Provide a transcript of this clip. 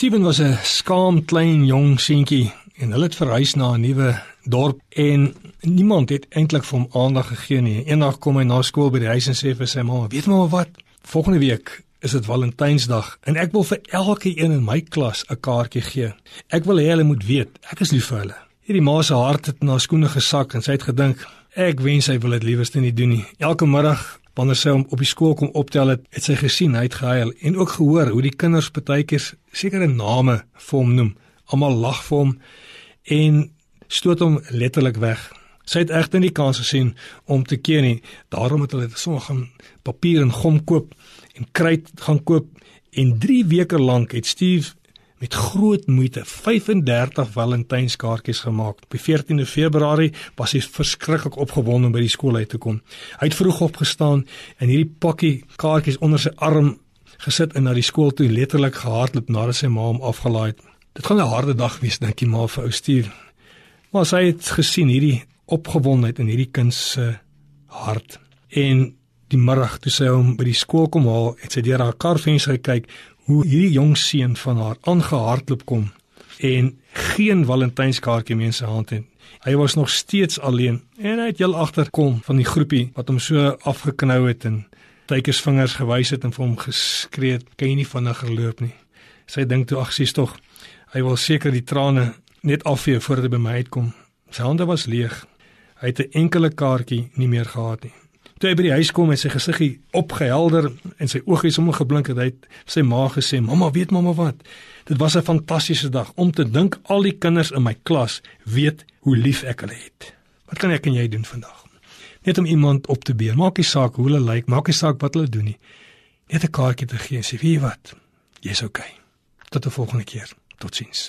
Steven was 'n skaam klein jong seentjie en hulle het verhuis na 'n nuwe dorp en niemand het eintlik vir hom aandag gegee nie. Eendag kom hy na skool by die huis en sê vir sy ma: "Weet maar wat? Volgende week is dit Valentynsdag en ek wil vir elke een in my klas 'n kaartjie gee. Ek wil hê hulle moet weet ek is lief vir hulle." Hierdie ma se hart het na skoene gesak en sy het gedink: "Ek wens hy wil dit liewerste nie doen nie." Elke middag wanneer sy hom op die skool kom optel het, het sy gesien hy het gehuil en ook gehoor hoe die kinders partykeer sekere name vir hom noem. Almal lag vir hom en stoot hom letterlik weg. Sy het egter nie kans gesien om te keer nie. Daarom het hulle sommer gaan papier en gom koop en kruit gaan koop en 3 weke lank het Steve met groot moeite 35 Valentynskaartjies gemaak. Op 14de Februarie was hy verskriklik opgewonde om by die skool uit te kom. Hy het vroeg opgestaan en hierdie pakkie kaartjies onder sy arm gesit en na die skool toe letterlik gehardloop nadat sy ma hom afgelaai het. Dit gaan 'n harde dag wees dink jy maar vir ou Steve. Maar sy het gesien hierdie opgewondenheid in hierdie kind se hart. En die middag toe sy hom by die skool kom haal, het sy deur haar karvenster gekyk hoe hierdie jong seun van haar aangehardloop kom en geen Valentynskaartjie meer in sy hand het. Hy was nog steeds alleen en hy het heel agterkom van die groepie wat hom so afgeknou het en tydjies vingers gewys het en vir hom geskree het, "Kan jy nie vinniger loop nie?" Sy dink toe, "Ag, sies tog, Hy wil seker die trane net afvee voordat hy by my uitkom. Sy hande was leeg. Hy het 'n enkele kaartjie nie meer gehad nie. Toe hy by die huis kom en sy gesiggie opgehelder en sy oogies om geblink het, hy het sy ma gesê: "Mamma, weet mamma wat? Dit was 'n fantastiese dag om te dink al die kinders in my klas weet hoe lief ek hulle het. Wat kan ek en jy doen vandag? Net om iemand op te beer. Maak nie saak hoe hulle lyk, maak nie saak wat hulle doen nie. Net 'n kaartjie te gee en sê: "Wie wat? Jy's okay." Tot 'n volgende keer. Totsiens.